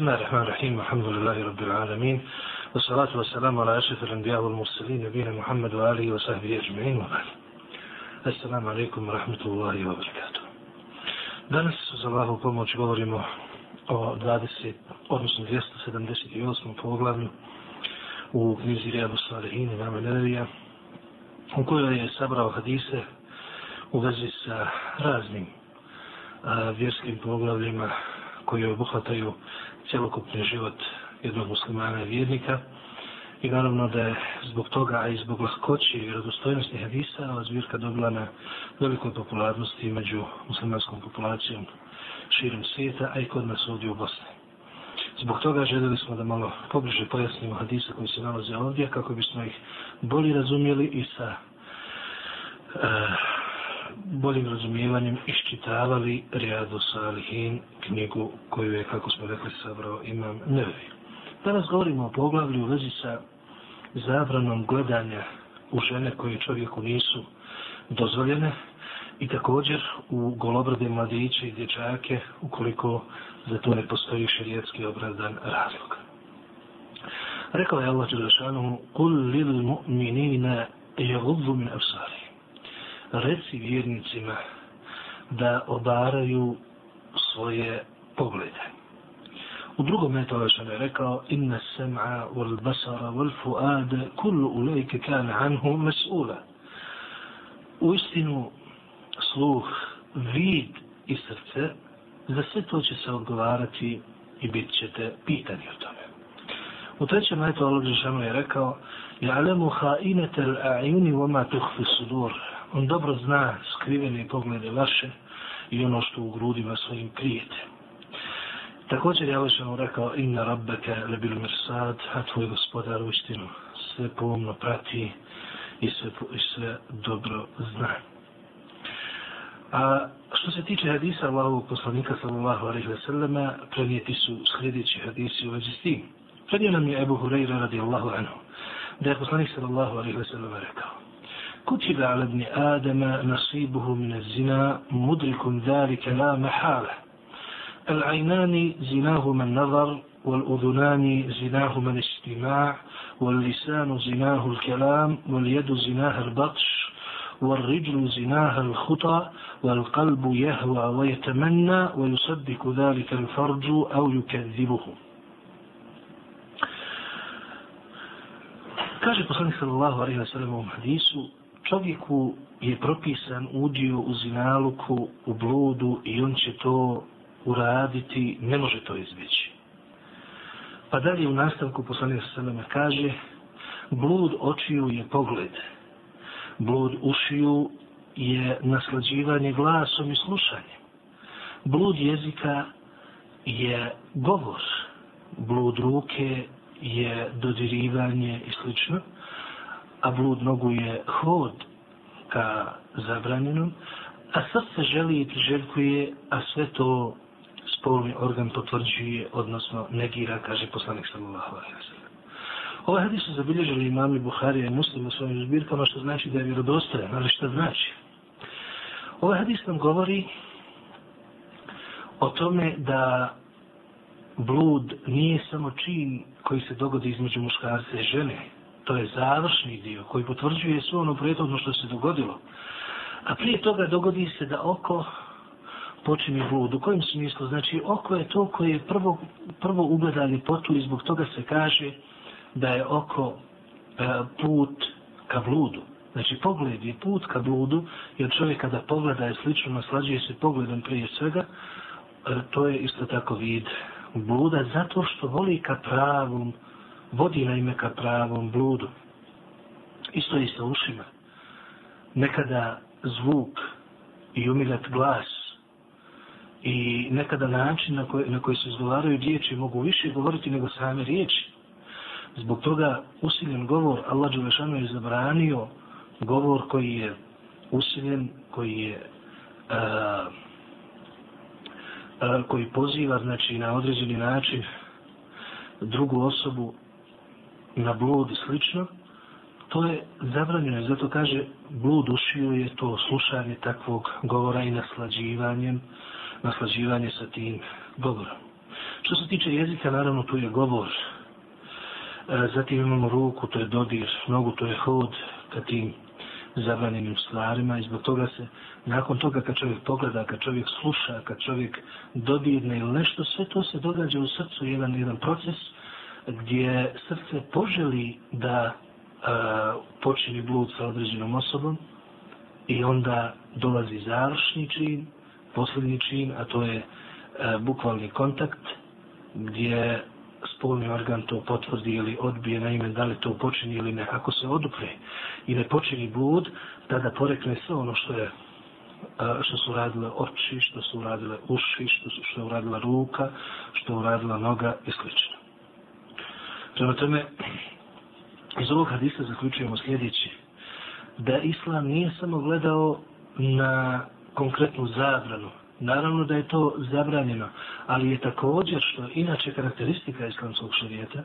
بسم الله الرحمن الرحيم الحمد لله رب العالمين والصلاة والسلام على أشرف الأنبياء والمرسلين نبينا محمد وآله وصحبه أجمعين وبعد السلام عليكم ورحمة الله وبركاته Danas za Allahu pomoć govorimo o 20, odnosno 278. poglavlju u knjizi Rijadu Salihin imama Nerevija u kojoj je sabrao hadise u vezi sa raznim a, vjerskim poglavljima koji obuhvataju cjelokupni život jednog muslimana i vjernika. I naravno da je zbog toga, a i zbog lahkoći i vjerodostojnosti hadisa, ova zbirka dobila na velikoj popularnosti među muslimanskom populacijom širom svijeta, a i kod nas ovdje u Bosni. Zbog toga željeli smo da malo pobliže pojasnimo hadise koji se nalaze ovdje, kako bismo ih bolje razumjeli i sa uh, boljim razumijevanjem iščitavali Rijadu Salihin, knjigu koju je, kako smo rekli, sabrao Imam Nevi. Danas govorimo o poglavlju u vezi sa zabranom gledanja u žene koje čovjeku nisu dozvoljene i također u golobrade mladiće i dječake ukoliko za to ne postoji širijetski obradan razlog. Rekao je Allah Đelešanu, kul lil mu'minina jagudzu min afsari reci vjernicima da obaraju svoje poglede. U drugom metu Alešan je rekao inna sem'a wal basara wal fu'ada kullu ulejke kan anhu mas'ula. U istinu sluh, vid i srce za sve to će se odgovarati i bit ćete pitani o tome. U trećem metu Alešan je rekao Ja'lemu ha'inete l'a'juni vama tuhfi sudur On dobro zna skrivene poglede vaše i ono što u grudima svojim krijete. Također je Alešanu rekao inna rabbeke lebil mirsad, a tvoj gospodar u istinu sve pomno prati i sve, i sve dobro zna. A što se tiče hadisa Allahovog poslanika sallallahu alaihi ve selleme, prenijeti su sljedeći hadisi u vezi s tim. Prenio nam je Ebu Hureyre radijallahu anhu, da je poslanik sallallahu alaihi ve selleme rekao كتب على ابن آدم نصيبه من الزنا مدرك ذلك لا محالة. العينان زناهما النظر والأذنان زناهما الاستماع واللسان زناه الكلام واليد زناها البطش والرجل زناها الخطى والقلب يهوى ويتمنى ويصدق ذلك الفرج أو يكذبه. Kaže poslanik sallallahu alaihi wa sallam čovjeku je propisan udio u zinaluku, u bludu i on će to uraditi, ne može to izbjeći. Pa dalje u nastavku poslanika Seleme kaže, blud očiju je pogled, blud ušiju je naslađivanje glasom i slušanjem, blud jezika je govor, blud ruke je dodirivanje i slično, a blud nogu je hod ka zabranjenom, a srce želi i priželjkuje, a sve to spolni organ potvrđuje, odnosno negira, kaže poslanik sallallahu alaihi wa sallam. Ove hadis su zabilježili imami Buharija i Muslim u svojim zbirkama, što znači da je vjerodostojan, ali šta znači? Ove hadis nam govori o tome da blud nije samo čin koji se dogodi između muškarca i žene, to je završni dio koji potvrđuje sve ono prethodno što se dogodilo. A prije toga dogodi se da oko počini blud. U kojem smislu? Znači, oko je to koje je prvo, prvo ugledali potu i zbog toga se kaže da je oko e, put ka bludu. Znači, pogled je put ka bludu, jer čovjek kada pogleda je slično, naslađuje se pogledom prije svega, e, to je isto tako vid bluda, zato što voli ka pravom vodi na ime ka pravom bludu. Isto je sa ušima. Nekada zvuk i umilat glas i nekada način na koji, na koji se izgovaraju riječi mogu više govoriti nego same riječi. Zbog toga usiljen govor Allah Đelešanu je zabranio govor koji je usiljen, koji je a, a, koji poziva znači na određeni način drugu osobu na blud i slično, to je zabranjeno. Zato kaže, blud ušio je to slušanje takvog govora i naslađivanjem, naslađivanje sa tim govorom. Što se tiče jezika, naravno, tu je govor. E, zatim imamo ruku, to je dodir, nogu, to je hod ka tim zabranjenim stvarima i zbog toga se, nakon toga kad čovjek pogleda, kad čovjek sluša, kad čovjek dodirne ili nešto, sve to se događa u srcu, jedan, jedan proces gdje srce poželi da a, počini blud sa određenom osobom i onda dolazi završni čin, posljednji čin, a to je a, bukvalni kontakt gdje spolni organ to potvrdi ili odbije na ime da li to počini ili ne. Ako se odupre i ne počini blud, tada porekne sve ono što je e, što su radile oči, što su radile uši, što, su, što je uradila ruka, što je uradila noga i slično. Prema tome, iz ovog hadisa zaključujemo sljedeći. Da Islam nije samo gledao na konkretnu zabranu. Naravno da je to zabranjeno, ali je također, što inače karakteristika islamskog šarijeta,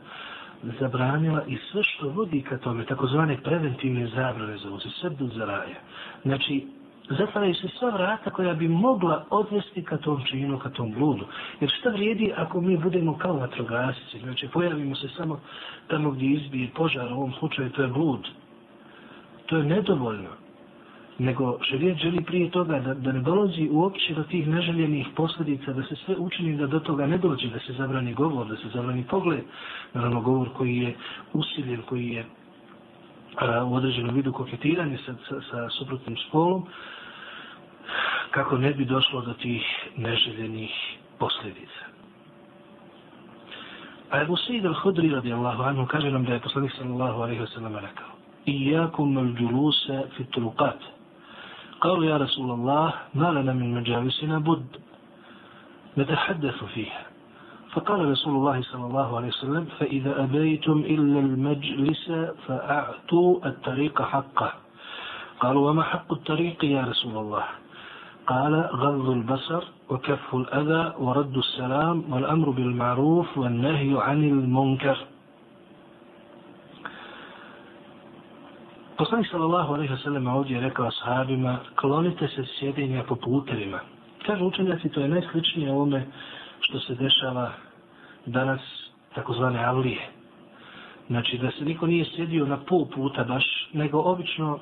zabranila i sve što vodi ka tome, takozvane preventivne zabrane za se, sve za raje. Znači, zatvaraju se sva vrata koja bi mogla odvesti ka tom činu, ka tom bludu. Jer šta vrijedi ako mi budemo kao vatrogasci? znači pojavimo se samo tamo gdje izbije požar, u ovom slučaju to je blud. To je nedovoljno. Nego šarijet želi prije toga da, da ne dolazi uopće do tih neželjenih posljedica, da se sve učini da do toga ne dođe, da se zabrani govor, da se zabrani pogled. Naravno govor koji je usiljen, koji je a, u određenom vidu koketiranje sa, sa, sa suprotnim spolom, kako ne bi došlo do tih neželjenih posljedica. A Ebu Sejid al-Hudri radijallahu anhu kaže nam da je poslanik sallallahu alaihi wa sallam rekao Iyakum al-đuluse fit truqat. قالوا يا رسول الله ما لنا من مجالسنا بد نتحدث فيها فقال رسول الله صلى الله عليه وسلم فإذا أبيتم إلا المجلس فأعطوا الطريق حقه قالوا وما حق الطريق يا رسول الله قال غض البصر وكف الأذى ورد السلام والأمر بالمعروف والنهي عن المنكر Poslanik sallallahu alaihi wa sallam ovdje je rekao ashabima, klonite se sjedinja po putevima. Kažu učenjaci, to je najsličnije ovome što se dešava danas takozvane avlije. Znači da se niko nije sjedio na pol puta baš, nego obično e,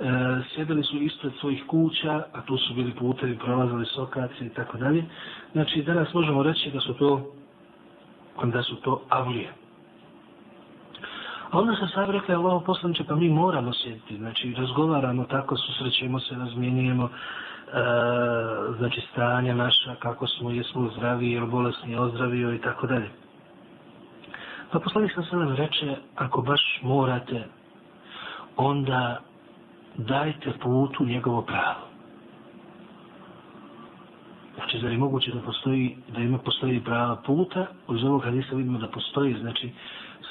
E, sjedili su ispred svojih kuća, a tu su bili putevi, prolazili sokaci i tako dalje. Znači, danas možemo reći da su to da su to avlije. A onda se sad rekli, Allah poslanče, pa mi moramo sjediti. Znači, razgovaramo tako, susrećemo se, razmjenjujemo, e, znači, stanje naša, kako smo, jesmo zdravi, jer bolesni je ozdravio i tako dalje. Pa poslanik sam sada reče, ako baš morate, onda dajte putu njegovo pravo. Znači, zar je moguće da postoji, da ima postoji prava puta? Uz ovog hadisa vidimo da postoji, znači,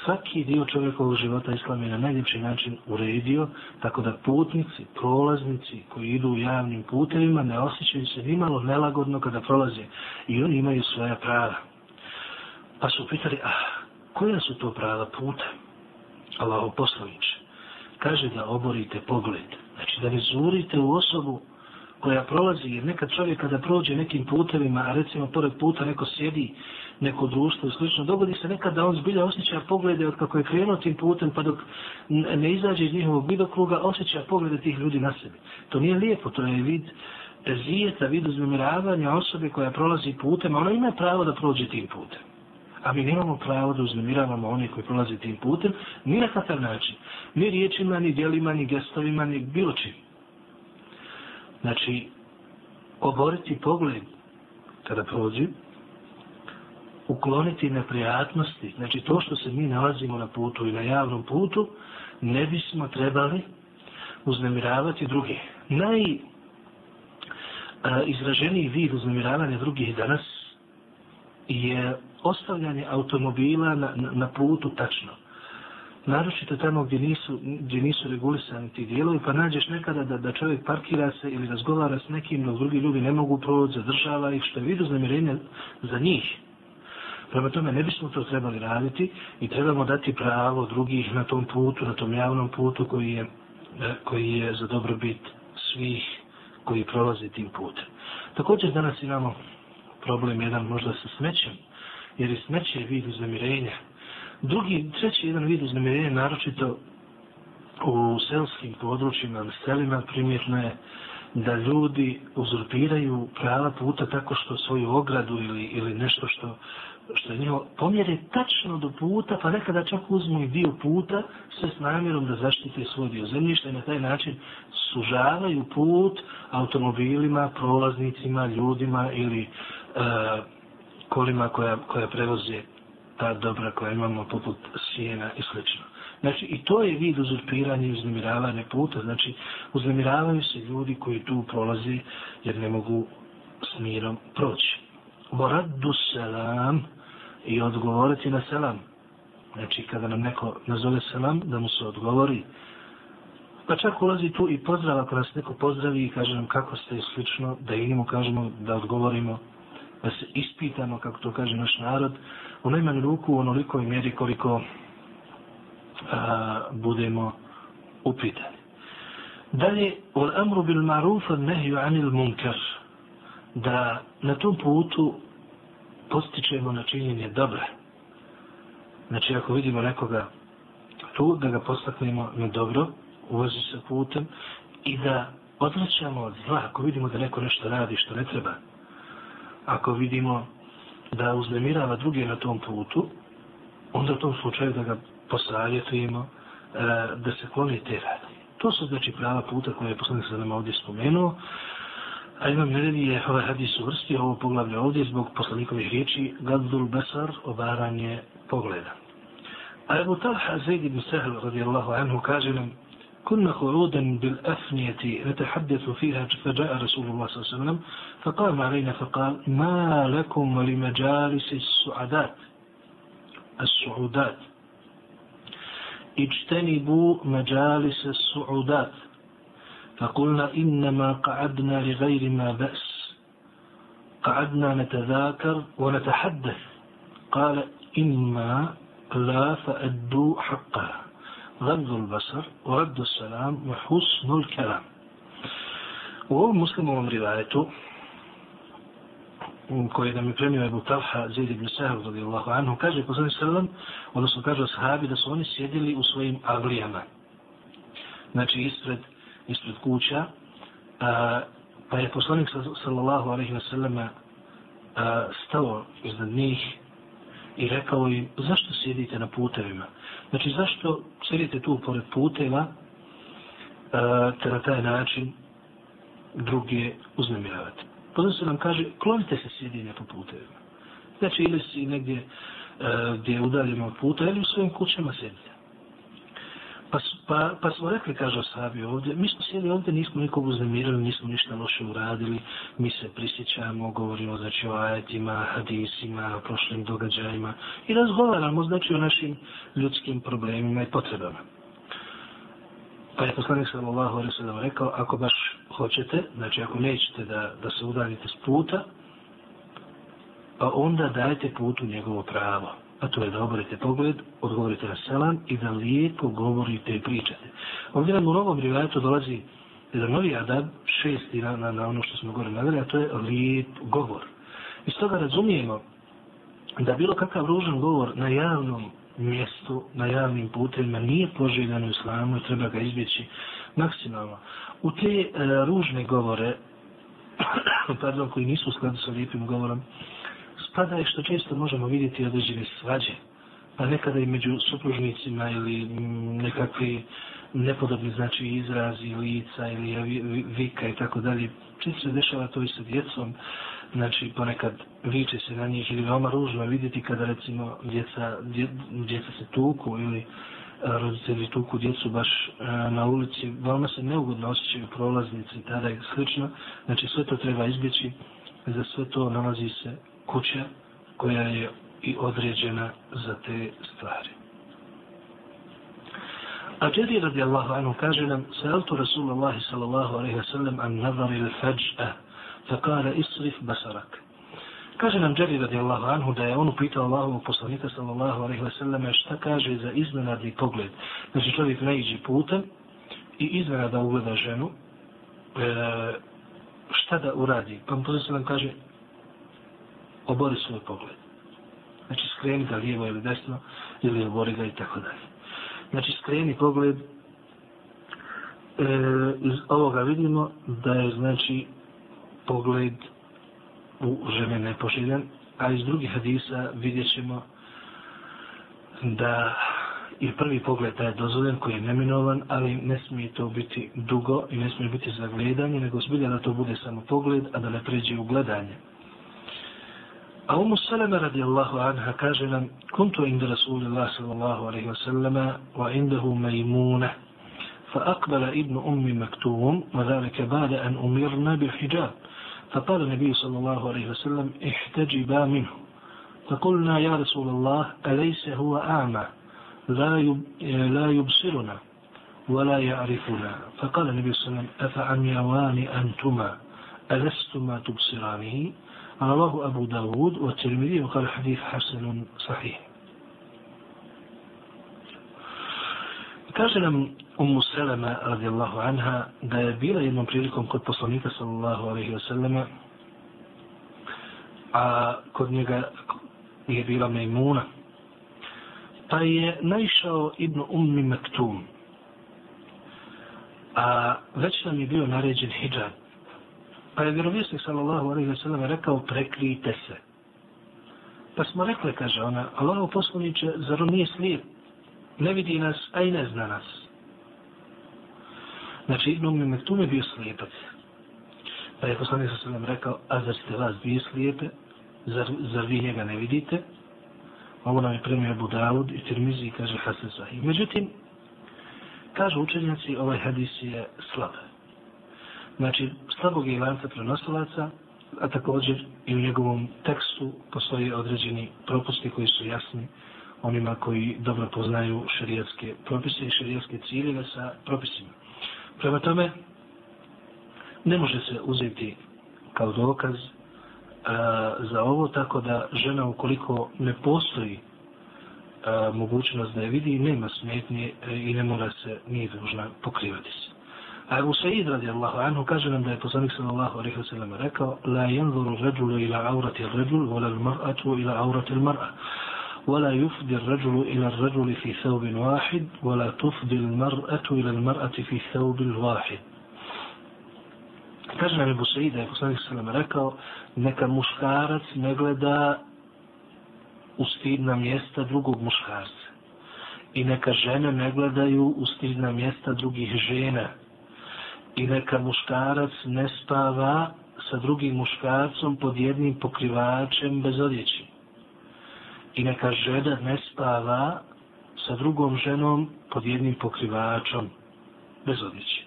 svaki dio čovjekovog života islam je na najljepši način uredio, tako da putnici, prolaznici koji idu u javnim putevima ne osjećaju se nimalo nelagodno kada prolaze i oni imaju svoja prava. Pa su pitali, ah, koja su to prava puta? Allaho posloviće kaže da oborite pogled. Znači da ne zurite u osobu koja prolazi, jer nekad čovjek kada prođe nekim putevima, a recimo pored puta neko sjedi, neko društvo i slično, dogodi se nekad da on zbilja osjeća poglede od kako je krenuo tim putem, pa dok ne izađe iz njihovog vidokruga, osjeća poglede tih ljudi na sebi. To nije lijepo, to je vid zijeta, vid uzmemiravanja osobe koja prolazi putem, a ona ima pravo da prođe tim putem a mi nemamo pravo da uznemiravamo oni koji prolaze tim putem, ni na kakav način. Ni riječima, ni dijelima, ni gestovima, ni bilo čim. Znači, oboriti pogled kada prođe, ukloniti neprijatnosti, znači to što se mi nalazimo na putu i na javnom putu, ne bismo trebali uznemiravati druge. Naj izraženiji vid uznemiravanja drugih danas je ostavljanje automobila na, na, na putu tačno. Naročito tamo gdje nisu, gdje nisu regulisani ti dijelovi, pa nađeš nekada da, da čovjek parkira se ili razgovara s nekim, dok drugi ljudi ne mogu proći, zadržava ih, što je vidu znamirenja za njih. Prema tome ne bismo to trebali raditi i trebamo dati pravo drugih na tom putu, na tom javnom putu koji je, e, koji je za dobrobit svih koji prolaze tim putem. Također danas imamo problem jedan možda sa smećem, jer je smeće vid uznemirenja. Drugi, treći jedan vid uznemirenja, naročito u selskim područjima, na selima, primjetno je da ljudi uzurpiraju prava puta tako što svoju ogradu ili, ili nešto što što je njihovo pomjere tačno do puta, pa nekada čak uzmu i dio puta sve s namjerom da zaštite svoj dio zemljišta i na taj način sužavaju put automobilima, prolaznicima, ljudima ili Eh, kolima koja, koja prevoze ta dobra koja imamo poput sjena i slično. Znači, i to je vid uzurpiranja i uznemiravanja puta. Znači, uznemiravaju se ljudi koji tu prolaze jer ne mogu s mirom proći. Moraddu selam i odgovoriti na selam. Znači, kada nam neko nazove selam, da mu se odgovori. Pa čak ulazi tu i pozdrav, ako nas neko pozdravi i kaže nam kako ste i slično, da i kažemo da odgovorimo, da se ispitamo, kako to kaže naš narod, u najmanju ruku u onolikoj mjeri koliko a, budemo upitani. Dalje, ul amru bil marufa nehju anil munkar, da na tom putu postičemo na činjenje dobre. Znači, ako vidimo nekoga tu, da ga postaknemo na dobro, uvozi se putem i da odvraćamo od zla, ako vidimo da neko nešto radi što ne treba, ako vidimo da uznemirava druge na tom putu, onda u tom slučaju da ga posavjetujemo e, da se kloni te radi. To su znači prava puta koje je poslanik sa nama ovdje spomenuo. A imam nedevi je ovaj hadis uvrstio ovo poglavlje ovdje zbog poslanikovih riječi Gaddul Besar, obaranje pogleda. A Ebu Talha Zaid ibn Sahl radijallahu anhu kaže nam كنا قعودا بالأفنية نتحدث فيها فجاء رسول الله صلى الله عليه وسلم فقام علينا فقال ما لكم ولمجالس السعدات السعودات. اجتنبوا مجالس السعودات. فقلنا إنما قعدنا لغير ما بأس قعدنا نتذاكر ونتحدث. قال إما لا فأدوا حقها غض البصر ورد السلام وحسن الكلام وهو مسلم من روايته koji nam je premio Ebu Talha Zaid ibn Sahab radijallahu anhu, kaže poslanik sallam, odnosno kaže o sahabi da su oni sjedili u svojim avlijama. Znači ispred, ispred kuća, a, pa je poslanik sallallahu alaihi wa sallam stao iznad njih i rekao im, zašto sjedite na putevima? Znači, zašto sedite tu pored puteva, e, te na taj način druge uznemiravate? Potom se nam kaže, klonite se sjedinja po putevima. Znači, ili si negdje e, gdje je udaljeno od puta, ili u svojim kućama sjedite. Pa, pa, pa smo rekli, kaže Osabi ovdje, mi smo sjeli ovdje, nismo nikog uznemirali, nismo ništa loše uradili, mi se prisjećamo, govorimo znači, o ajetima, hadisima, o prošlim događajima i razgovaramo znači, o našim ljudskim problemima i potrebama. Pa je poslanik sallallahu alaihi sallam rekao, ako baš hoćete, znači ako nećete da, da se udaljite s puta, pa onda dajte putu njegovo pravo. A to je da oborite pogled, odgovorite na selam i da lijepo govorite i pričate. Ovdje nam u novom rivajetu dolazi jedan novi adab, šesti na, na, na ono što smo gore navjeli, a to je lijep govor. Iz toga razumijemo da bilo kakav ružan govor na javnom mjestu na javnim putevima nije poželjan u islamu i treba ga izbjeći maksimalno. U te e, ružne govore, pardon, koji nisu u skladu sa lijepim govorom, tada je što često možemo vidjeti određene svađe, pa nekada i među supružnicima ili nekakvi nepodobni znači izrazi lica ili vika i tako dalje. Često se dešava to i sa djecom, znači ponekad viče se na njih ili veoma ružno vidjeti kada recimo djeca, dje, djeca se tuku ili e, roditelji tuku djecu baš e, na ulici, veoma se neugodno osjećaju prolaznici tada i slično, znači sve to treba izbjeći, za sve to nalazi se kuća koja je i određena za te stvari. A Jerry radijallahu anhu kaže nam Sajaltu Rasulullahi sallallahu alaihi sallam an nadari li fajđa fakara isrif basarak. Kaže nam Jerry radijallahu anhu da je on upitao Allahovog poslanika sallallahu alaihi wa sallam šta kaže za iznenadni pogled. Znači čovjek ne putem i iznenada ugleda ženu e, šta da uradi. Pa mu poslanik kaže obori svoj pogled. Znači, skreni ga lijevo ili desno, ili obori ga i tako dalje. Znači, skreni pogled, e, iz ovoga vidimo da je, znači, pogled u žene nepoželjen, a iz drugih hadisa vidjet ćemo da i prvi pogled taj je dozvoljen koji je neminovan, ali ne smije to biti dugo i ne smije biti za gledanje, nego zbilja da to bude samo pogled, a da ne pređe u gledanje. Umu Salama radijallahu anha kaže nam Kuntu inda Rasulillah sallallahu alaihi wa sallama wa indahu majmuna فأقبل ابن أم مكتوم وذلك بعد أن أمرنا بالحجاب فقال النبي صلى الله عليه وسلم احتجبا منه. فقلنا يا رسول الله أليس هو أعمى؟ لا لا يبصرنا ولا يعرفنا. فقال النبي صلى الله عليه وسلم أفعميوان أنتما ألستما تبصرانه؟ رواه أبو داود والترمذي وقال الحديث حسن صحيح Kaže nam Ummu Selema radijallahu anha da je bila jednom prilikom kod poslanika sallallahu alaihi wa sallama a kod njega je bila Mejmuna pa je naišao Ibn Ummi Maktum a već nam je bio naređen hijab Pa je vjerovjesnik sallallahu alaihi wa sallam rekao prekrijte se. Pa smo rekli, kaže ona, Allah poslaniče, zar on nije slijep? Ne vidi nas, a i ne zna nas. Znači, Ibn Umi Mektum je bio slijepac. Pa je poslanik sa sallam rekao, a zar ste vas dvije slijepe? Zar, zar vi njega ne vidite? Ovo nam je premio Abu Dawud i Tirmizi kaže Hasan Sahih. Međutim, kažu učenjaci, ovaj hadis je slab. Znači, slabog je lanca prenosilaca, a također i u njegovom tekstu postoje određeni propusti koji su jasni onima koji dobro poznaju šarijatske propise i šarijatske ciljeve sa propisima. Prema tome, ne može se uzeti kao dokaz a, za ovo, tako da žena ukoliko ne postoji a, mogućnost da je vidi, nema smetnje i ne mora se, nije dužna pokrivati se. A Ebu Sa'id radijallahu anhu kaže nam da je poslanik sallallahu alaihi wa sallam rekao La yanzuru ređulu ila aurati ređul, wala mar'atu ila aurati mar'a. ولا يفضي الرجل إلى الرجل في ثوب واحد ولا تفضي المرأة إلى المرأة في ثوب الواحد kaže nam Ebu Sa'id da je poslanik sallam rekao neka muškarac ne gleda u stidna mjesta drugog muškarca i neka žene ne gledaju u stidna mjesta drugih žena i neka muškarac ne spava sa drugim muškarcom pod jednim pokrivačem bez odjeći. I neka žena ne spava sa drugom ženom pod jednim pokrivačom bez odjeći.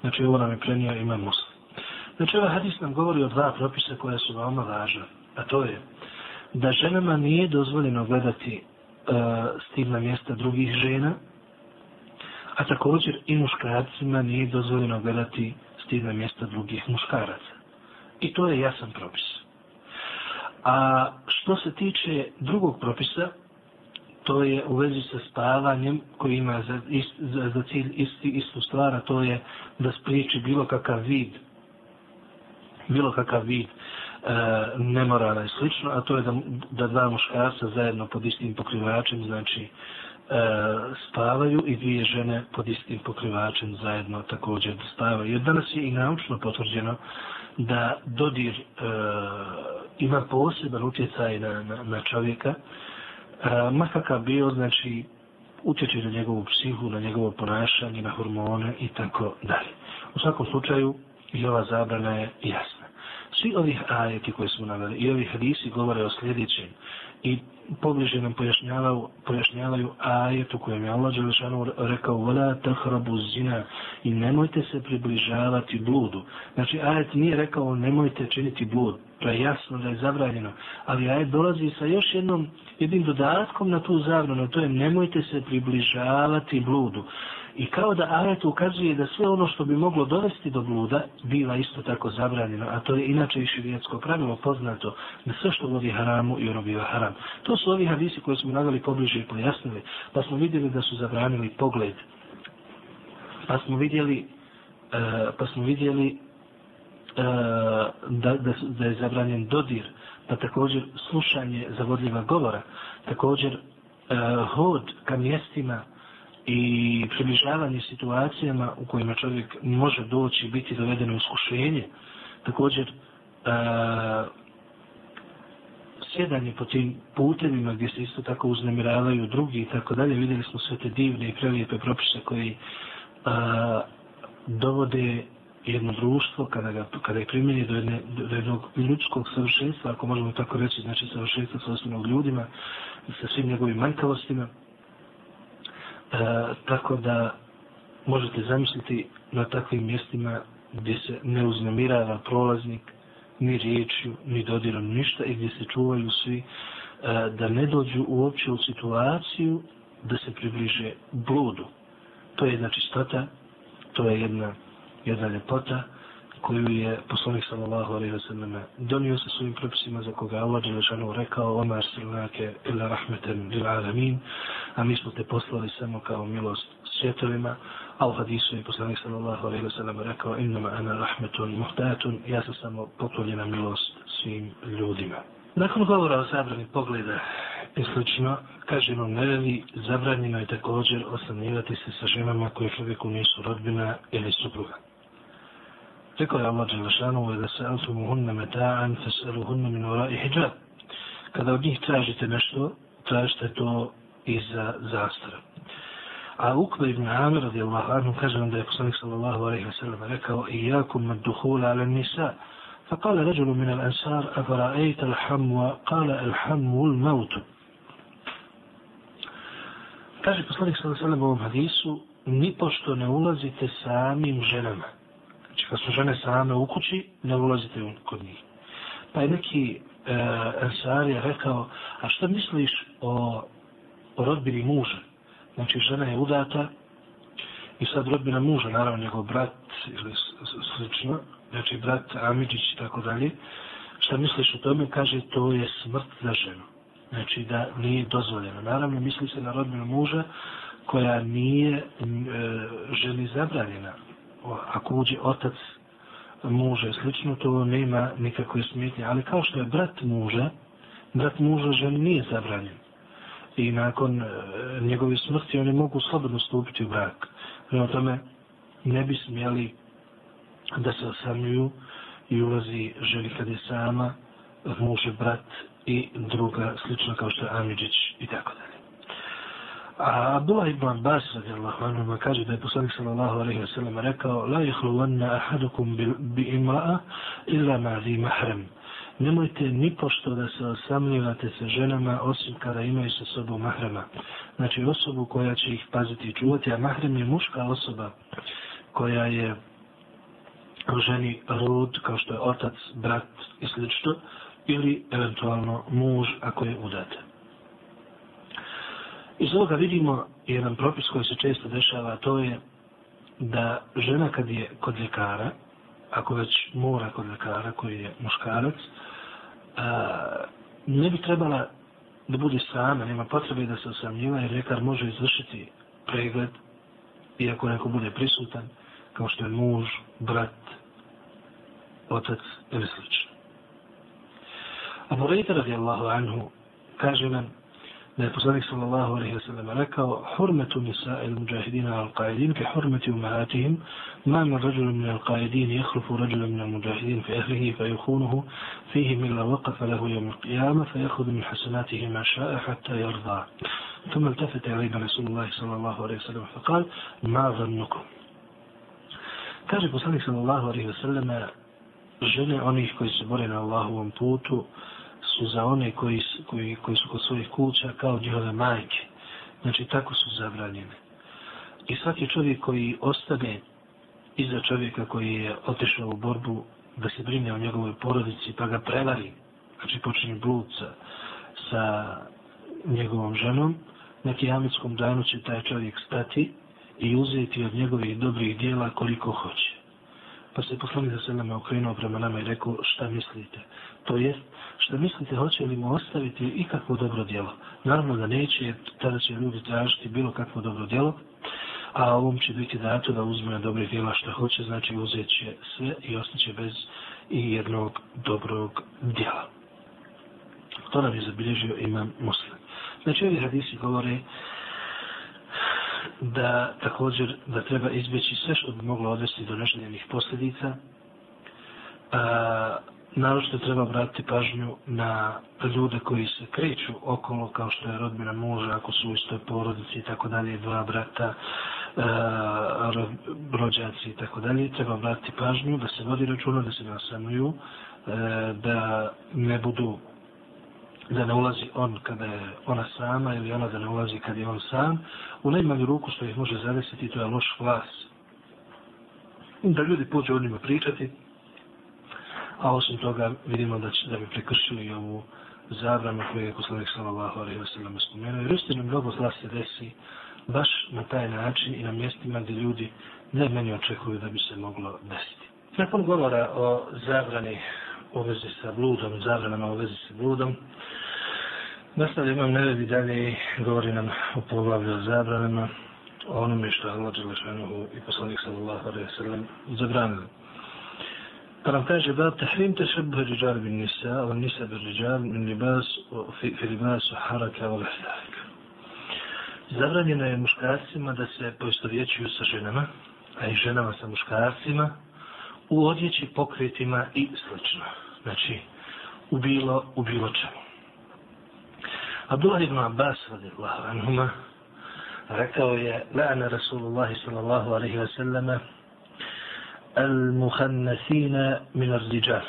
Znači ovo nam je prenio ima muslim. Znači ovaj hadis nam govori o dva propisa koja su veoma važna. A to je da ženama nije dozvoljeno gledati e, uh, stivna mjesta drugih žena, a također i muškarcima nije dozvoljeno gledati stidna mjesta drugih muškaraca. I to je jasan propis. A što se tiče drugog propisa, to je u vezi sa spavanjem koji ima za, ist, za, za cilj isti, istu stvar, a to je da spriječi bilo kakav vid, bilo kakav vid e, nemorala i slično, a to je da, da dva muškarca zajedno pod istim pokrivačem, znači e, E, spavaju i dvije žene pod istim pokrivačem zajedno također spavaju. Jer danas je i naučno potvrđeno da dodir e, ima poseban utjecaj na, na, na čovjeka, e, makakav bio, znači, utječe na njegovu psihu, na njegovo ponašanje, na hormone i tako dalje. U svakom slučaju, i ova zabrana je jasna. Svi ovih ajeti koje smo naveli i ovih hadisi govore o sljedećem i pobliže nam pojašnjavaju, pojašnjavaju ajet u kojem je Allah Đelešanu rekao وَلَا تَحْرَبُ zina i nemojte se približavati bludu. Znači ajet nije rekao nemojte činiti blud. To je jasno da je zabranjeno. Ali ajet dolazi sa još jednom jednim dodatkom na tu zabranu. To je nemojte se približavati bludu. I kao da ajet ukazuje da sve ono što bi moglo dovesti do bluda biva isto tako zabranjeno, a to je inače i širijetsko pravilo poznato da sve što vodi haramu i ono biva haram. To su ovi hadisi koje smo nadali pobliže i pojasnili, pa smo vidjeli da su zabranili pogled. Pa smo vidjeli, e, pa smo vidjeli e, da, da, da je zabranjen dodir, pa također slušanje zavodljiva govora, također e, hod ka mjestima i približavanje situacijama u kojima čovjek može doći i biti u iskušenje, također uh, sjedanje po tim putevima gdje se isto tako uznemiravaju drugi i tako dalje, vidjeli smo sve te divne i prelijepe propise koji uh, dovode jedno društvo kada ga kada je primjeni do, jedne, do jednog ljudskog savršenstva, ako možemo tako reći, znači savršenstva sa osnovnog ljudima, sa svim njegovim manjkavostima. E, tako da možete zamisliti na takvim mjestima gdje se ne uznemirava prolaznik ni riječju, ni dodirom, ništa i gdje se čuvaju svi e, da ne dođu uopće u situaciju da se približe bludu. To je jedna čistota, to je jedna jedna ljepota koju je poslanik sallallahu alejhi ve sallam donio sa svojim propisima za koga Allah dželle rekao: Oma arsilnake ila rahmeten lil alamin." A mi smo te poslali samo kao milost svjetovima. A u hadisu je poslanik sallallahu alejhi ve sallam rekao: "Inna ana rahmetun muhtatun." Ja sam samo poklonjena milost svim ljudima. Nakon govora o zabrani pogleda i slično, kaže imam nevevi, zabranjeno je također osanjivati se sa ženama koje čovjeku nisu rodbina ili supruga. Rekao je Allah Đelešanu, da se altumuhunne meta'an, fesaluhunne min ura i hijab. Kada od njih tražite nešto, tražite to iza zastara. A Ukbe ibn Amir, radijallahu anhu, kaže nam da je poslanik sallallahu alaihi wa sallam rekao, iyakum med duhula ala nisa. فقال رجل من الأنصار أفرأيت الحمو قال الحمو الموت kaže poslanik sallallahu alejhi ve sellem u ovom hadisu ni pošto ne ulazite samim ženama Znači, kad su žene same u kući, ne ulazite kod njih. Pa je neki e, je rekao, a šta misliš o, o rodbini muža? Znači, žena je udata i sad rodbina muža, naravno, njegov brat ili slično, znači brat Amidžić i tako dalje, šta misliš o tome? Kaže, to je smrt za ženu. Znači, da nije dozvoljeno. Naravno, misli se na rodbinu muža koja nije e, ženi zabranjena ako uđe otac muža i slično, to nema nikakve smetnje. Ali kao što je brat muža, brat muža ženi nije zabranjen. I nakon e, njegove smrti oni mogu slobodno stupiti u brak. Prema tome ne bi smjeli da se osamljuju i ulazi želi kad je sama, muže, brat i druga, slično kao što je Amidžić i tako dalje. A Abdullah ibn Abbas radijallahu anhu kaže da je poslanik sallallahu alejhi ve sellem rekao la yakhluwanna ahadukum bi imra'a illa ma zi mahram. Nemojte ni pošto da se osamljivate sa ženama osim kada imaju sa sobom mahrama. Znači osobu koja će ih paziti i čuvati, a mahram je muška osoba koja je u ženi rod, kao što je otac, brat i slično, ili eventualno muž ako je udate. Iz ovoga vidimo jedan propis koji se često dešava, to je da žena kad je kod ljekara, ako već mora kod ljekara koji je muškarac, a, ne bi trebala da bude sama, nema potrebe da se osamljiva jer ljekar može izvršiti pregled iako neko bude prisutan, kao što je muž, brat, otac ili slično. Abu Rejta radijallahu anhu kaže nam لفصلك صلى الله عليه وسلم لك حرمة نساء المجاهدين على القاعدين كحرمة أمهاتهم. ما من رجل من القاعدين يخلف رجلا من المجاهدين في أهله فيخونه فيه من وقف له يوم القيامة فيأخذ من حسناته ما شاء حتى يرضى. ثم التفت إلينا رسول الله صلى الله عليه وسلم فقال ما ظنكم؟ Kaže poslanik sallallahu alaihi wa sallam žene onih koji se bore na Allahovom putu su za one koji, koji, koji su kod svojih kuća kao njihove majke. Znači, tako su zabranjene. I svaki čovjek koji ostane iza čovjeka koji je otišao u borbu da se brine o njegovoj porodici pa ga prevari, znači počinje blud sa, sa njegovom ženom, na kijametskom danu će taj čovjek stati i uzeti od njegovih dobrih dijela koliko hoće. Pa se poslanik za sveme okrenuo prema nama i rekao šta mislite. To jest, šta mislite, hoće li mu ostaviti ikakvo dobro djelo? Naravno da neće, jer tada će ljudi tražiti bilo kakvo dobro djelo, a ovom će biti dato da uzme dobre djela što hoće, znači uzet će sve i ostaće bez i jednog dobrog djela. To nam je zabilježio imam muslim. Znači, ovi hadisi govore da također da treba izbjeći sve što bi moglo odvesti do neželjenih posljedica. A, naročito treba vratiti pažnju na ljude koji se kreću okolo kao što je rodbina muža, ako su u istoj porodici i tako dalje, dva brata, a, rođaci i tako dalje. Treba obratiti pažnju da se vodi računa, da se ne osanuju, da ne budu da ne ulazi on kada je ona sama ili ona da ne ulazi kada je on sam, u najmanju ruku što ih može zavesiti, to je loš glas. Da ljudi pođe o njima pričati, a osim toga vidimo da će da bi prekršili ovu zabranu koju je poslanik sallallahu alaihi wa sallam spomenuo. Jer istinu mnogo zla se desi baš na taj način i na mjestima gdje ljudi najmanje očekuju da bi se moglo desiti. Nakon govora o zabrani u vezi sa bludom, zabranama u vezi sa bludom, Nastavlja imam neredi dalje i govori nam o poglavlju o zabranama, o onome što je Allah Đelešanuhu i poslanik sallallahu alaihi sallam zabranili. Pa nam kaže, bab tahrim te šebuhe riđal bin nisa, a nisa bin riđal min libas, fi, fi libasu haraka u lehtarika. Zabranjeno je muškarcima da se poistovjećuju sa ženama, a i ženama sa muškarcima, u odjeći, pokretima i slično. Znači, u bilo, u bilo čemu. Abdullah ibn Abbas radijallahu anhuma rekao je la'ana Rasulullah sallallahu alaihi wa sallama المخنثين من الرجال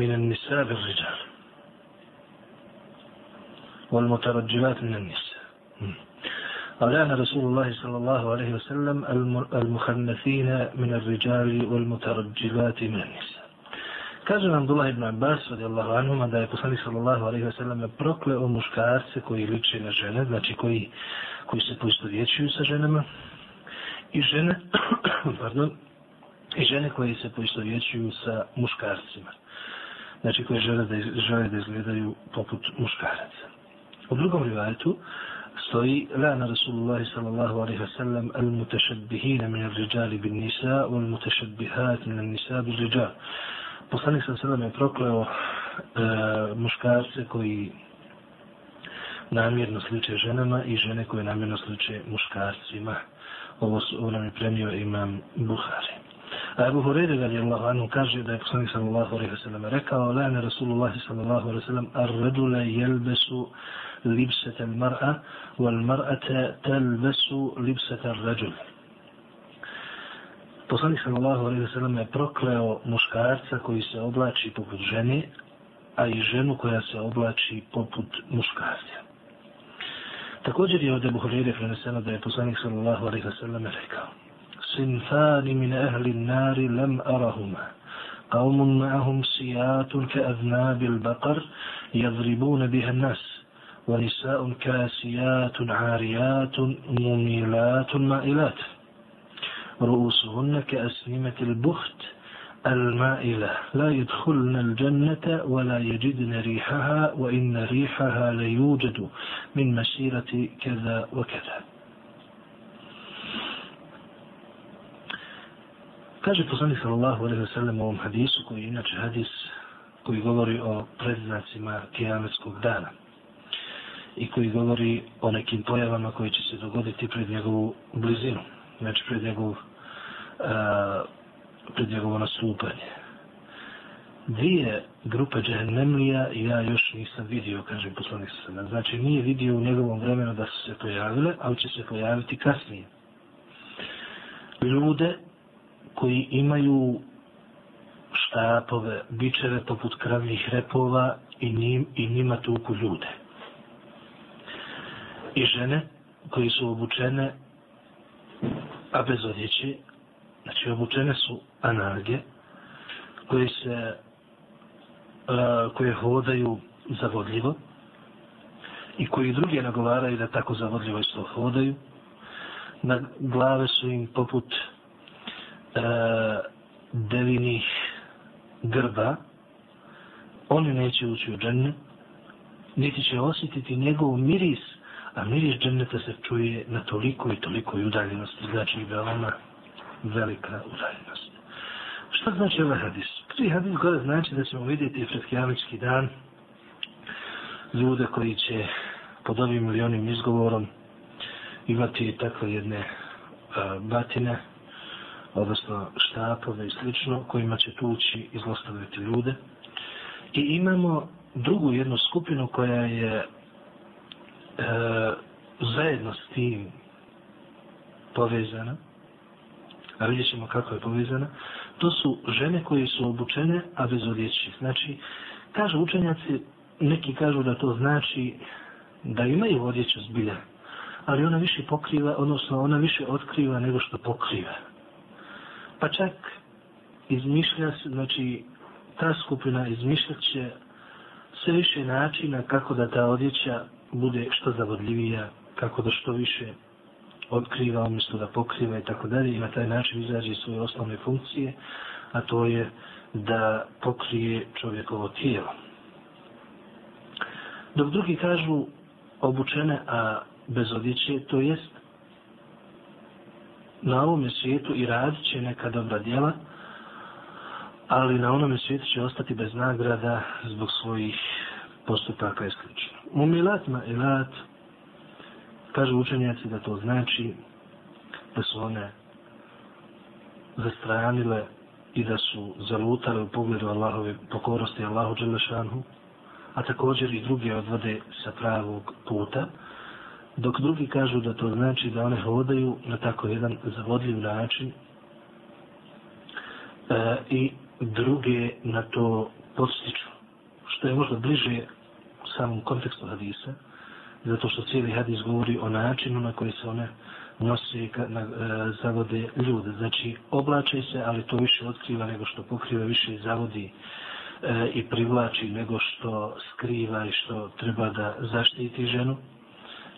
من النساء بالرجال والمترجلات من النساء قال رسول الله صلى الله عليه وسلم المخنثين من الرجال والمترجلات من النساء Kaže nam Abdullah ibn Abbas, radijallahu anhuma, da je poslanik sallallahu alaihi wa sallam prokleo muškarce koji liče na žene, znači koji, koji se poistovjećuju sa ženama, i žene, pardon, i žene koji se poistovjećuju sa muškarcima. Znači koji žele da, žele da izgledaju poput muškaraca. U drugom rivajetu stoji Lana Rasulullahi sallallahu alaihi wasallam al-mutašabbihina min al-riđali bin nisa wal-mutašabbihat min al-nisa bil riđal poslanik sam sallam je prokleo e, muškarce koji namjerno sliče ženama i žene koje namjerno sliče muškarcima. Ovo, ovo nam je premio imam Buhari. A Abu Hureyre radijallahu anhu kaže da je poslanik sallallahu alaihi wa rekao Lana Rasulullah sallallahu alaihi wasallam ar-redule jelbesu al-mar'a wal mar'ate telbesu libsete al-ređule. Poslanik sallallahu alejhi ve sellem je prokleo muškarca koji se oblači poput žene, a i ženu koja se oblači poput muškarca. Također je od Ebu Hurire preneseno da je poslanik sallallahu alejhi ve sellem rekao: "Sinfani min ahli an-nari lam arahuma." قوم معهم سيات كأذناب البقر يضربون بها الناس ونساء كاسيات عاريات مميلات مائلات. رؤوسهن كأسنمة البخت المائلة. لا يدخلن الجنة ولا يجدن ريحها وإن ريحها ليوجد من مسيرة كذا وكذا. Kaže poslanik sallallahu alejhi ve sellem u ovom hadisu koji je inače hadis koji govori o predznacima kijametskog dana. I koji govori o nekim pojavama koji će se dogoditi pred njegovu blizinu, znači pred njegov, njegovu pred njegovo nastupanje. Dvije grupe džehennemlija ja još nisam vidio, kaže poslanik sa Znači nije vidio u njegovom vremenu da su se pojavile, ali će se pojaviti kasnije. Ljude koji imaju štapove, bičeve poput kravnih repova i, njim, i njima tuku ljude. I žene koji su obučene, a bez odjeće, Znači, obučene su anarge koje se uh, koje hodaju zavodljivo i koji drugi nagovaraju da tako zavodljivo isto hodaju. Na glave su im poput uh, devinih grba. Oni neće ući u džene, niti će osjetiti njegov miris, a miris dženeta se čuje na toliko i toliko udaljenosti, znači veoma velika udaljenost. Šta znači ovaj hadis? Prvi hadis gore znači da ćemo vidjeti pred kijamički dan ljude koji će pod ovim milionim izgovorom imati takve jedne uh, batine, odnosno štapove i slično, kojima će tući i zlostavljati ljude. I imamo drugu jednu skupinu koja je E, zajedno s tim povezana, a vidjet ćemo kako je povezana, to su žene koje su obučene, a bez odjeći. Znači, kažu učenjaci, neki kažu da to znači da imaju odjeću zbilja, ali ona više pokriva, odnosno ona više otkriva nego što pokriva. Pa čak izmišlja se, znači ta skupina izmišlja će sve više načina kako da ta odjeća bude što zavodljivija, kako da što više otkriva umjesto da pokriva i tako dalje i na taj način izađe svoje osnovne funkcije, a to je da pokrije čovjekovo tijelo. Dok drugi kažu obučene, a bez odjeće, to jest na ovome svijetu i radit će neka dobra djela, ali na onome svijetu će ostati bez nagrada zbog svojih postupaka i slično. Mumilat milatma ilat kažu učenjaci da to znači da su one zastranile i da su zalutale u pogledu Allahove pokorosti Allahu Đelešanhu, a također i drugi odvode sa pravog puta, dok drugi kažu da to znači da one hodaju na tako jedan zavodljiv način e, i druge na to podstiču, što je možda bliže samom kontekstu hadisa, zato što cijeli hadis govori o načinu na koji se one nose na, e, zavode ljude. Znači, oblače se, ali to više otkriva nego što pokriva, više zavodi e, i privlači nego što skriva i što treba da zaštiti ženu.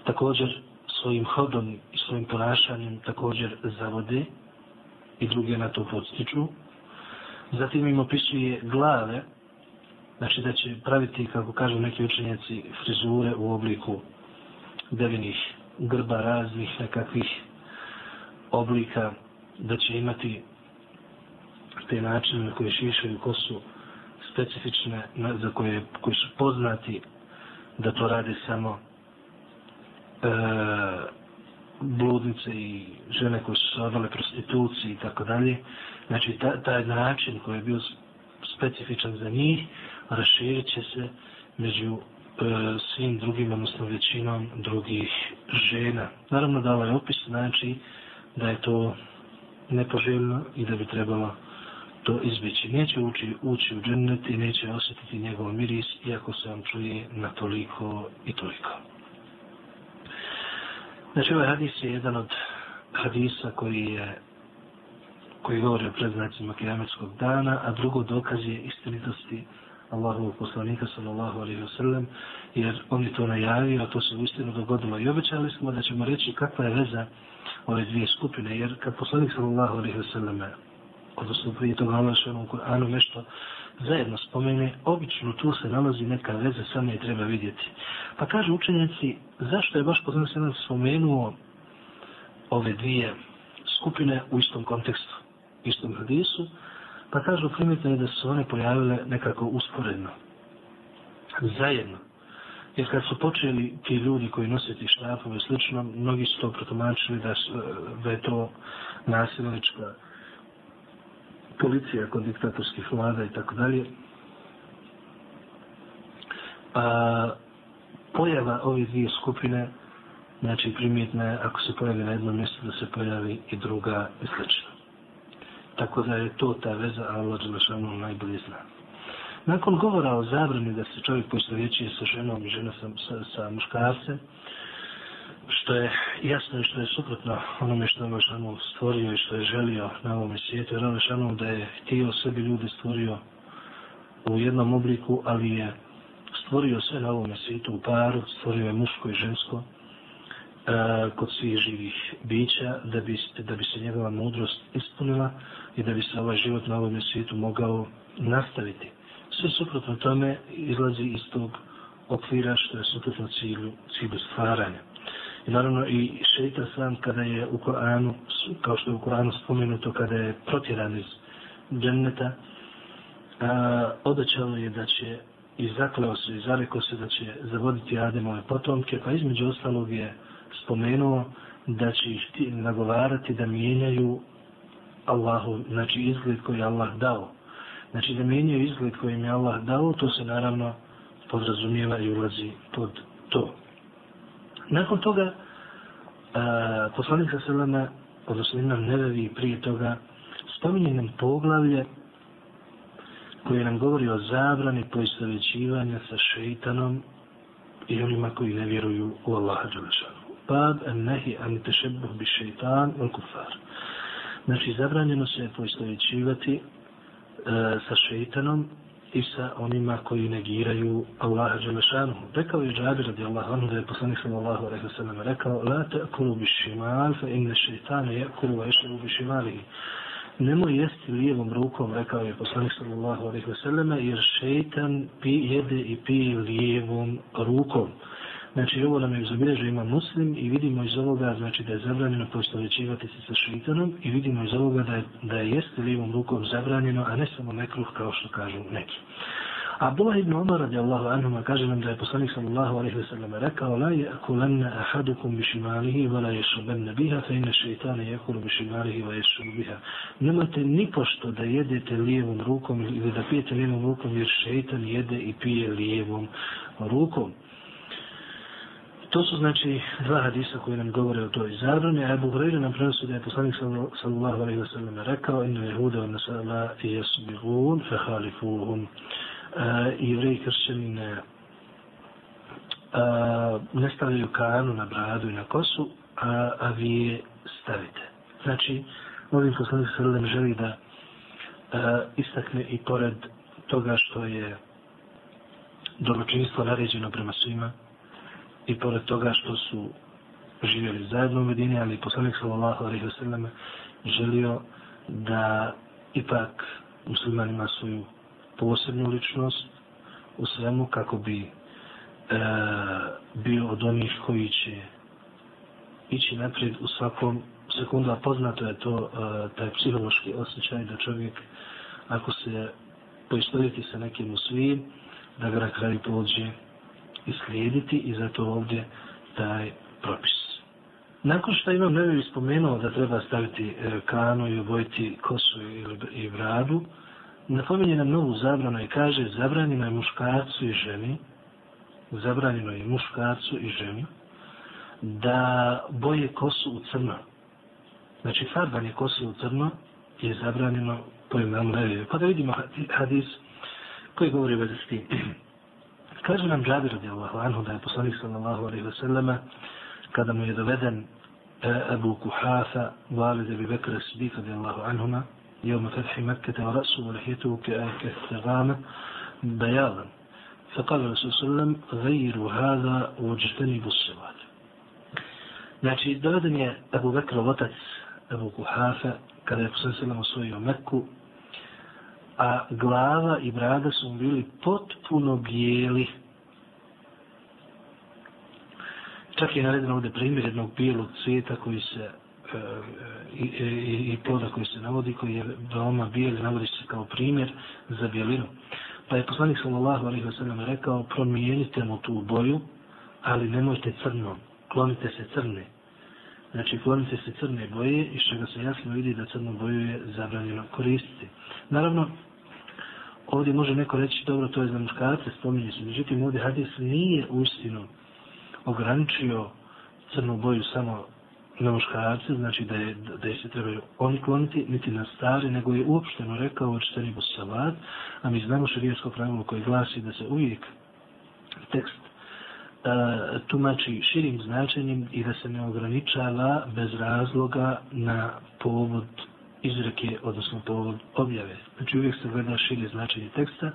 Također, svojim hodom i svojim ponašanjem također zavode i druge na to podstiču. Zatim im opisuje glave, znači da će praviti, kako kažu neki učenjaci, frizure u obliku devinih grba raznih nekakvih oblika, da će imati te načine na koje šišaju kosu specifične, za koje, koji su poznati da to rade samo e, bludnice i žene koje su se odale prostituciji i tako dalje. Znači, ta, taj način koji je bio specifičan za njih, raširit će se među e, svim drugim, odnosno većinom drugih žena. Naravno da ovaj opis znači da je to nepoželjno i da bi trebalo to izbjeći. Neće ući, ući u džennet i neće osjetiti njegov miris, iako se on čuje na toliko i toliko. Znači, ovaj hadis je jedan od hadisa koji je koji govore o predznacima kijametskog dana, a drugo dokaz je istinitosti Allahovog poslanika sallallahu alaihi wasallam, jer on je to najavio, a to se u istinu dogodilo. I obećali smo da ćemo reći kakva je veza ove dvije skupine, jer kad poslanik sallallahu alaihi wasallam, odnosno prije toga Allah u Kur'anu nešto zajedno spomene, obično tu se nalazi neka veza, samo je treba vidjeti. Pa kaže učenjaci, zašto je baš poslanik sallallahu spomenuo ove dvije skupine u istom kontekstu, istom hadisu, Pa kažu, primjetno je da su one pojavile nekako usporedno. Zajedno. Jer kad su počeli ti ljudi koji nose ti šrafove slično, mnogi su to protumačili da, su, da je to nasilnička policija kod diktatorskih vlada i tako dalje. A pojava ove dvije skupine, znači primjetna je ako se pojavi na jednom mjestu da se pojavi i druga i slično. Tako da je to ta veza, a Allah Đelešanu najbolje zna. Nakon govora o zabrani da se čovjek poistovjećuje sa ženom i žena sa, sa, sa muškarcem, što je jasno i što je suprotno onome što je Đelešanu stvorio i što je želio na ovom svijetu, jer Đelešanu da je htio sebi ljude stvorio u jednom obliku, ali je stvorio sve na ovom svijetu u paru, stvorio je muško i žensko, E, kod svih živih bića da bi, da bi se njegova mudrost ispunila i da bi se ovaj život na ovom svijetu mogao nastaviti. Sve suprotno tome izlazi iz tog okvira što je suprotno cilju, cilju stvaranja. I naravno i šeitan sam kada je u Koranu, kao što je u Koranu spomenuto, kada je protjeran iz dženneta, e, obećao je da će i zakleo se i zarekao se da će zavoditi Ademove potomke, pa između ostalog je spomenuo da će ih nagovarati da mijenjaju Allahu, znači izgled koji je Allah dao. Znači da mijenjaju izgled koji im je Allah dao, to se naravno podrazumijeva i ulazi pod to. Nakon toga, a, poslanik sa selama, odnosno imam nevevi prije toga, spominje nam poglavlje koje nam govori o zabrani poistovećivanja sa šeitanom i onima koji ne vjeruju u Allaha Đelešanu. Bab en nehi an tešebuh bi šeitan on kufar. Znači, zabranjeno se poistovećivati e, sa šeitanom i sa onima koji negiraju Allaha Đelešanu. Rekao je Džabir radi Allah, ono da je poslanik sallallahu alaihi wa sallam rekao, la te'kulu bi šimal, fa inne šeitane je'kulu wa ješeru bi šimalihi nemoj jesti lijevom rukom, rekao je poslanik sallallahu alaihi ve sallam, jer šeitan pi, jede i pije lijevom rukom. Znači, ovo nam je zabilježio ima muslim i vidimo iz ovoga, znači, da je zabranjeno postovećivati se sa šeitanom i vidimo iz ovoga da je, da je jeste lijevom rukom zabranjeno, a ne samo mekruh kao što kažu neki. Abdullah ibn Umar radijallahu anhuma kaže nam da je poslanik sallallahu alejhi ve sellem rekao la yakulanna ahadukum bi shimalihi wa la yashrabanna biha fa inna shaytana yakulu bi shimalihi wa yashrabu biha. Nemate ni pošto da jedete lijevom rukom ili da pijete lijevom rukom jer šejtan jede i pije lijevom rukom. To su znači dva hadisa koji nam govore o toj zabrani. Abu Hurajra nam prenosi da je poslanik sallallahu alejhi ve sellem rekao inna jehuda wa nasala i jesbihun fe khalifuhum i e, jevreji kršćani ne, a, e, ne stavljaju kanu na bradu i na kosu, a, a vi je stavite. Znači, ovim poslanik sallallahu želi da a, istakne i pored toga što je dobročinstvo naređeno prema svima i pored toga što su živjeli zajedno u Medini, ali poslanik sallallahu alaihi wa sallam želio da ipak muslimanima svoju posebnu ličnost u svemu kako bi e, bio od onih koji će ići naprijed u svakom sekundu, a poznato je to e, taj psihološki osjećaj da čovjek ako se poistovjeti sa nekim u svim, da ga na kraju pođe islijediti i zato ovdje taj propis. Nakon što imam nevi spomenuo da treba staviti e, kanu i obojiti kosu ili, i bradu, napominje nam novu zabranu i kaže zabranjeno je muškarcu i ženi zabranjeno je muškarcu i ženi da boje kosu u crno. Znači, farbanje kosu u crno je zabranjeno po imam reviju. Pa da vidimo hadis koji govori veze s tim. Kaže nam Džabir radijallahu anhu da je poslanik sallallahu alaihi wa sallama kada mu je doveden Ebu Kuhafa, valid Ebi Bekra Sidika radijallahu anhuma, يوم فتح مكة ورأسه ولحيته كالثغامة بياضا فقال الرسول صلى الله عليه وسلم غيروا هذا واجتنبوا الصلاة Znači, doveden je Abu Bekr otac Abu Kuhafa kada je poslanik sallam osvojio Mekku, a glava i brada su bili potpuno bijeli. Čak je naredno ovdje primjer jednog bijelog cvijeta koji se i, i, i ploda koji se navodi, koji je veoma bijeli, navodi se kao primjer za bijelinu. Pa je poslanik sallallahu alaihi wasallam rekao, promijenite mu tu boju, ali nemojte crnom, klonite se crne. Znači, klonite se crne boje, iz čega se jasno vidi da crnu boju je zabranjeno koristiti. Naravno, ovdje može neko reći, dobro, to je za muškarce, spominje se. Međutim, ovdje hadis nije uistinu ograničio crnu boju samo na muškarce, znači da je, da je se trebaju oni kloniti, niti na stari, nego je uopšteno rekao očitani salat, a mi znamo širijesko pravilo koje glasi da se uvijek tekst E, tumači širim značenjem i da se ne ograničava bez razloga na povod izreke, odnosno povod objave. Znači uvijek se gleda šire značenje teksta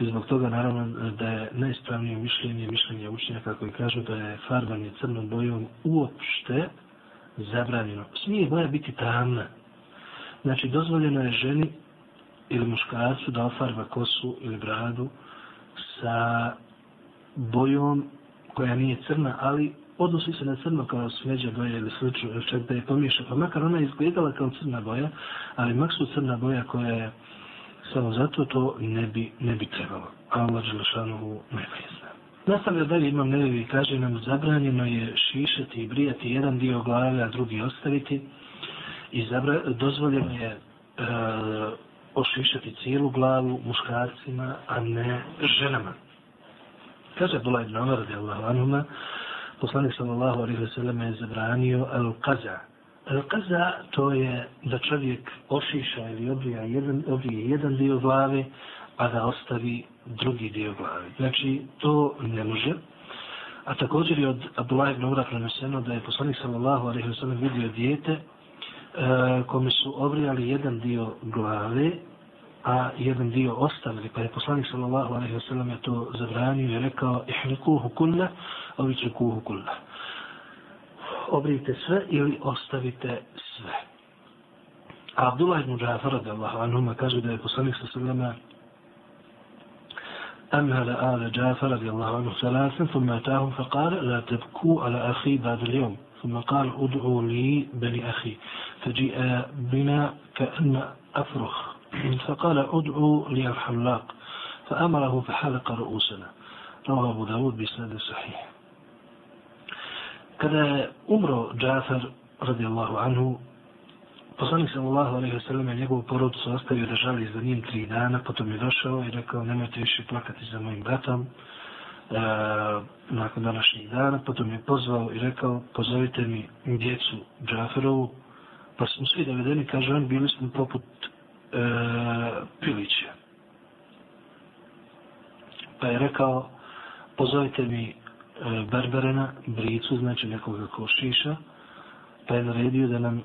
i zbog toga naravno da je najispravnije mišljenje, mišljenje učenjaka kako i kažu da je farbanje crnom bojom uopšte zabranjeno. Smije boja biti tamna. Znači, dozvoljeno je ženi ili muškarcu da ofarba kosu ili bradu sa bojom koja nije crna, ali odnosi se na crno kao smeđa boja ili slično, čak da je pomiješa. Pa makar ona izgledala kao crna boja, ali mak su crna boja koja je samo zato to ne bi, ne bi trebalo. A Allah Đelešanovu nema jesna. Nastavlja dalje imam nevi kaže nam zabranjeno je šišati i brijati jedan dio glave, a drugi ostaviti. I zabra, dozvoljeno je e, ošišati cijelu glavu muškarcima, a ne ženama. Kaže Abdullah ibn Umar radijallahu anhuma, poslanik sallallahu alejhi ve sellem je zabranio al-qaza. Al-qaza to je da čovjek ošiša ili obrija jedan, obrije jedan dio glave, a da ostavi drugi dio glave. Znači, to ne može. A također je od Abdullah ibn Umar preneseno da je poslanik sallallahu alejhi ve sellem vidio dijete e, kome su obrijali jedan dio glave, a jedan dio ostavili, pa je poslanik sallallahu alejhi ve sellem je to zabranio i rekao ihnikuhu kulla, ovi će kuhu kulla. Obrijte sve ili ostavite sve. A Abdullah ibn Džafar radijallahu anhu kaže da je poslanik sallallahu alejhi ve sellem أمهل آل جعفر رضي الله عنه ثلاثا ثم أتاهم فقال لا تبكوا على أخي بعد اليوم ثم قال ادعوا لي بني أخي فجيء بنا كأن أفرخ فقال ادعوا لي الحلاق فأمره فحلق رؤوسنا رواه أبو داود بإسناد صحيح kada umro Džafar radijallahu anhu poslanik sallallahu alejhi ve sellem je njegovu porodicu ostavio da žali za njim tri dana potom je došao i rekao nemojte više plakati za mojim bratom e, nakon današnjih dana potom je pozvao i rekao pozovite mi djecu Džaferovu pa smo svi dovedeni kaže on bili smo poput e, E, pilića. Pa je rekao, pozovite mi e, Berberena, bricu, znači nekoga ko šiša, pa je naredio da nam e,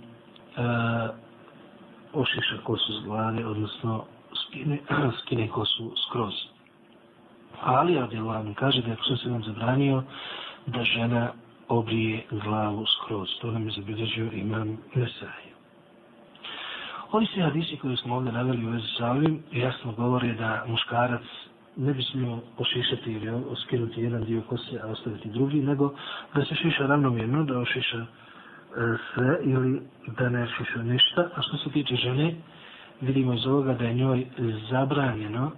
ošiša kosu s glave, odnosno skine, skine kosu skroz. Ali Adjelan kaže da je Kusan se nam zabranio da žena obrije glavu skroz. To nam je zabilježio imam Nesaj. Ovi svi hadisi koji smo ovdje naveli u vezi sa ovim jasno govori da muškarac ne bi smio ošišati ili oskinuti jedan dio kose, a ostaviti drugi, nego da se šiša ravnomjerno, da ošiša e, sve ili da ne šiša ništa. A što se tiče žene, vidimo iz ovoga da je njoj zabranjeno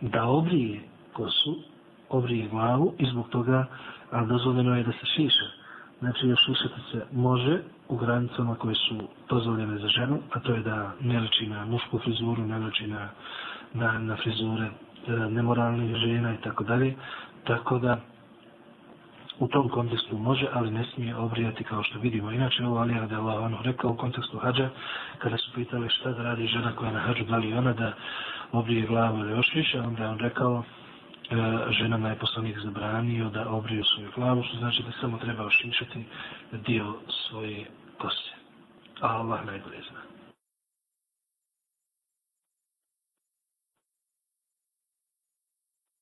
da obrije kosu, obrije glavu i zbog toga a dozvoljeno je da se šiša. Znači, još šišati se može, u granicama koje su dozvoljene za ženu, a to je da ne liči na mušku frizuru, ne liči na, na, na frizure e, nemoralnih žena i tako dalje. Tako da u tom kontekstu može, ali ne smije obrijati kao što vidimo. Inače, ovo Ali Rade Allah ono rekao u kontekstu hađa, kada su pitali šta da radi žena koja je na hađu, da li ona da obrije glavu ili još više, onda je on rekao E, ženama je poslanik zabranio da obriju svoju glavu, što znači da samo treba ošišati dio svoje kose. A Allah najbolje zna.